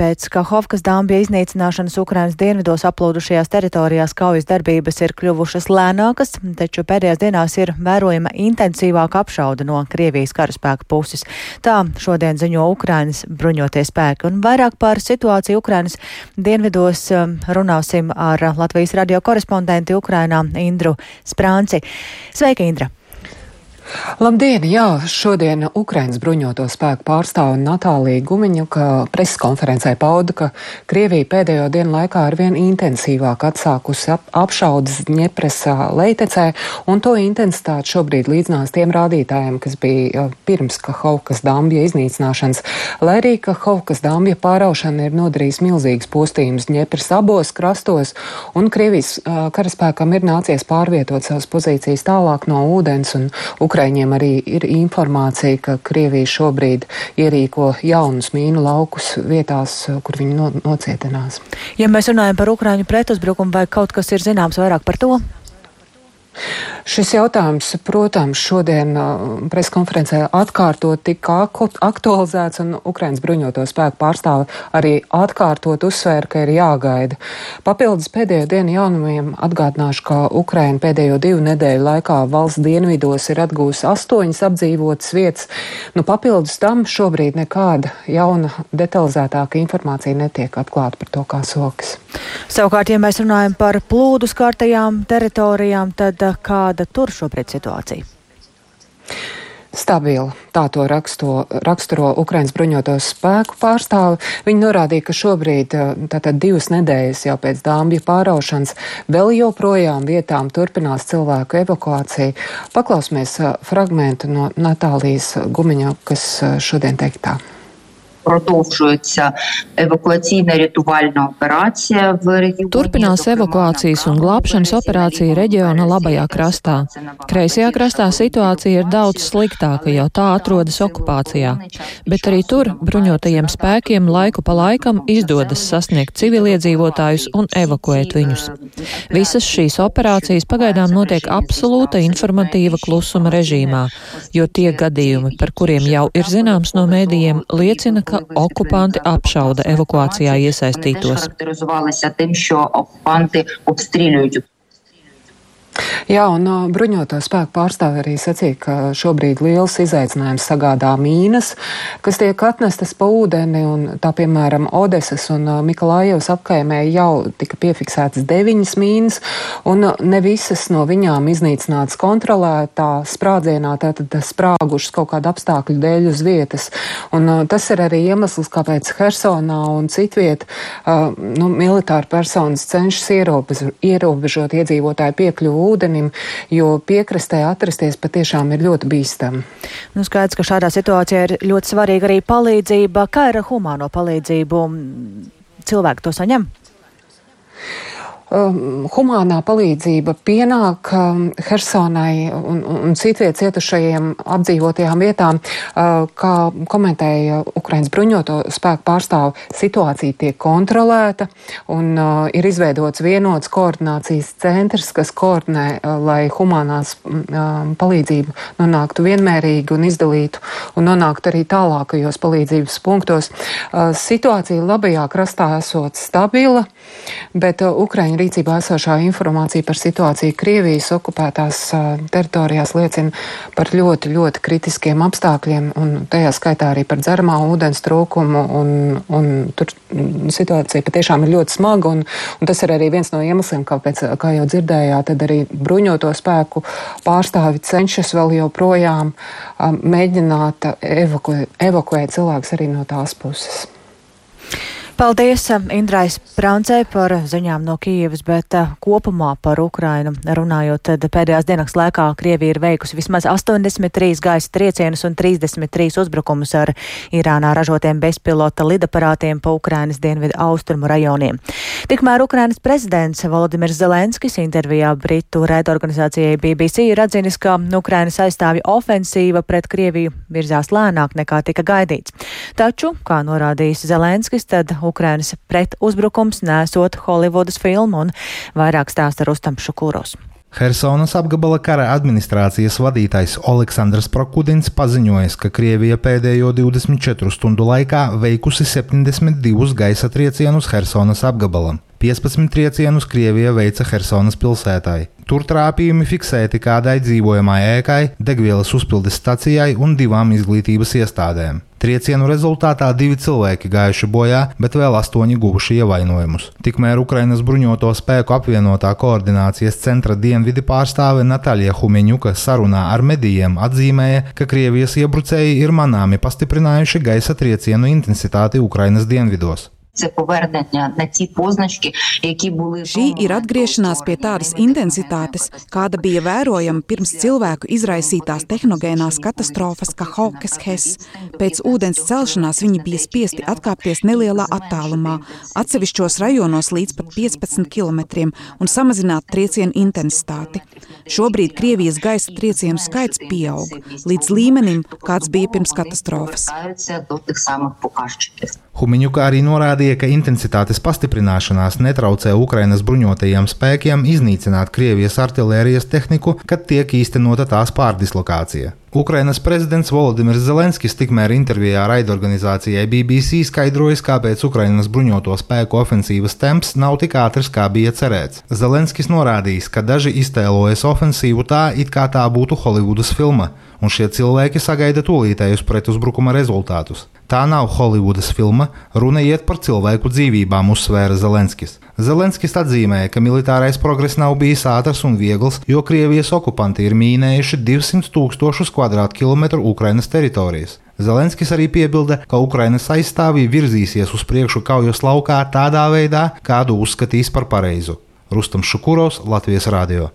pēc Kahovkas dāmbja iznīcināšanas Ukrainas dienvidos aplūdušajās teritorijās kaujas darbības ir kļuvušas lēnākas, taču pēdējās dienās ir vērojama intensīvāka apšauda no Krievijas karaspēka puses. Tā šodien ziņo Ukrainas bruņoties spēki. Un vairāk par situāciju Ukrainas dienvidos um, runāsim ar Latvijas radio korespondenti Ukrainā Indru Sprānci. Sveika, Indra! Labdien! Jā, šodien Ukrainas bruņoto spēku pārstāve Natālija Gumiņuka preses konferencē pauda, ka Krievija pēdējo dienu laikā arvien intensīvāk atsākusi ap, apšaudas Ņepresā leitecē, un to intensitāte šobrīd līdzinās tiem rādītājiem, kas bija pirms Kahovkas dambja iznīcināšanas, lai arī Kahovkas dambja pāraušana ir nodarījis milzīgas postījumus Ņepres abos krastos, un Krievijas karaspēkam ir nācies pārvietot savas pozīcijas tālāk no ūdens un Ukrainas Ukraiņiem arī ir informācija, ka Krievija šobrīd ierīko jaunus mīnu laukus vietās, kur viņi no, nocietinās. Ja mēs runājam par Ukraiņu pretuzbrukumu, vai kaut kas ir zināms vairāk par to? Šis jautājums, protams, šodien uh, preskonferencē atkārtot tika aktualizēts, un Ukrainas bruņoto spēku pārstāve arī atkārtot uzsvēra, ka ir jāgaida. Papildus pēdējo dienu jaunumiem atgādināšu, ka Ukraina pēdējo divu nedēļu laikā valsts dienvidos ir atgūsi astoņas apdzīvotas vietas. Nu, papildus tam šobrīd nekāda jauna detalizētāka informācija netiek atklāta par to, kā sokas. Savukārt, ja mēs runājam par plūdus kārtajām teritorijām, tad kāda tur šobrīd situācija? Stabila. Tā to raksto, raksturo Ukrainas bruņotos spēku pārstāvi. Viņi norādīja, ka šobrīd, tātad divas nedēļas jau pēc dāmbju pāraušanas, vēl joprojām vietām turpinās cilvēku evakuācija. Paklausīsimies fragmentu no Natālijas Gumiņa, kas šodien teiktā продовжується евакуаційна рятувальна операція в регіоні. Turpinās evakuācijas un glābšanas operācija reģiona labajā krastā. Kreisajā krastā situācija ir daudz sliktāka, jo tā atrodas okupācijā, bet arī tur bruņotajiem spēkiem laiku pa laikam izdodas sasniegt civiliedzīvotājus un evakuēt viņus. Visas šīs operācijas pagaidām notiek absolūta informatīva klusuma režīmā, jo tie gadījumi, par kuriem jau ir zināms no mēdījiem, liecina, ka okupanti apšauda evakuācijā iesaistītos. Jā, un uh, bruņoto spēku pārstāvi arī sacīja, ka šobrīd liels izaicinājums sagādā mīnas, kas tiek atnestas pa ūdeni, un tā piemēram Odesas un uh, Mikalājevas apkaimē jau tika piefiksētas deviņas mīnas, un uh, ne visas no viņām iznīcinātas kontrolētā sprādzienā, tātad sprāgušas kaut kādu apstākļu dēļ uz vietas. Un uh, tas ir arī iemesls, kāpēc Hersonā un citviet uh, nu, militāri personas cenšas ierobežot, iedzīvotāju piekļuvu ūdenim, jo piekrastē atrasties patiešām ir ļoti bīstami. Nu, skaidrs, ka šādā situācijā ir ļoti svarīga arī palīdzība. Kā ir ar humāno palīdzību? Cilvēki to saņem? Um, humānā palīdzība pienāk um, Hersonai un, un citviet cietušajiem apdzīvotajām vietām, uh, kā komentēja Ukrainas bruņoto spēku pārstāvu, situācija tiek kontrolēta un uh, ir izveidots vienots koordinācijas centrs, kas koordinē, uh, lai humānās um, palīdzība nonāktu vienmērīgi un izdalītu un nonāktu arī tālākajos palīdzības punktos. Uh, situācija labajā krastā esot stabila, bet uh, Ukraiņa rīcībā esošā informācija par situāciju Krievijas okupētās teritorijās liecina par ļoti, ļoti kritiskiem apstākļiem, un tajā skaitā arī par dzeramā ūdens trūkumu, un, un tur situācija patiešām ir ļoti smaga, un, un tas ir arī viens no iemesliem, kāpēc, kā jau dzirdējāt, tad arī bruņoto spēku pārstāvi cenšas vēl joprojām um, mēģināt evakuēt, evakuēt cilvēkus arī no tās puses. Paldies um, Indrais Prancē par ziņām no Kijevas, bet uh, kopumā par Ukrainu runājot, tad pēdējās dienas laikā Krievija ir veikusi vismaz 83 gaisa triecienus un 33 uzbrukumus ar Irānā ražotiem bezpilota lidaparātiem pa Ukrainas dienvidu austrumu rajoniem. Tikmēr Ukrainas prezidents Volodimirs Zelenskis intervijā Britu raidorganizācijai BBC ir atzinis, ka Ukrainas aizstāvja ofensīva pret Krieviju virzās lēnāk nekā tika gaidīts. Taču, kā norādījis Zelenskis, tad Ukrainas pretuzbrukums nesot Holivudas filmu un vairāk stāsta Rustam Šukūros. Helsonas apgabala kara administrācijas vadītājs Aleksandrs Prokudins paziņoja, ka Krievija pēdējo 24 stundu laikā veikusi 72 gaisa triecienus Helsonas apgabalam. 15 triecienus Krievija veica Helsonas pilsētai. Tur trāpījumi fiksēti kādai dzīvojamai ēkai, degvielas uzpildes stacijai un divām izglītības iestādēm. Triecienu rezultātā divi cilvēki gājuši bojā, bet vēl astoņi guvuši ievainojumus. Tikmēr Ukrainas bruņoto spēku apvienotā koordinācijas centra dienvidi pārstāve Natālija Humeņuka sarunā ar medijiem atzīmēja, ka Krievijas iebrucēji ir manāmi pastiprinājuši gaisa triecienu intensitāti Ukrainas dienvidos. Це повернення на ті позначки, які були Šī ir atgriešanās pie tādas intensitātes, kāda bija vērojama pirms cilvēku izraisītās tehnogēnās katastrofas Kahokes Hes. Pēc ūdens celšanās viņi bija spiesti atkāpties nelielā attālumā, atsevišķos rajonos līdz pat 15 km un samazināt triecienu intensitāti. Šobrīd Krievijas gaisa triecienu skaits pieaug līdz līmenim, kāds bija pirms katastrofas. Humiņuka arī norādīja, ka intensitātes pastiprināšanās netraucē Ukrainas bruņotajiem spēkiem iznīcināt Krievijas artērijas tehniku, kad tiek īstenota tās pārdislokācija. Ukrainas prezidents Volodimirs Zelenskis tikmēr intervijā raidorganizācijai BBC skaidrojis, kāpēc Ukrainas bruņoto spēku ofensīvas temps nav tik ātrs, kā bija cerēts. Zelenskis norādījis, ka daži iztēlojas ofensīvu tā, it kā tā būtu Holivudas filma, un šie cilvēki sagaida tūlītējus pretuzbrukuma rezultātus. Tā nav Holivudas filma, runa iet par cilvēku dzīvībām, uzsvēra Zelenskis. Zelenskis atzīmēja, ka militārais progress nav bijis ātrs un viegls, jo Krievijas okupanti ir mīnējuši 200 tūkstošus kvadrātkilometru Ukrainas teritorijas. Zelenskis arī piebilda, ka Ukrainas aizstāvji virzīsies uz priekšu kaujas laukā tādā veidā, kādu uzskatīs par pareizu. Rustam Šukuros, Latvijas Rādio.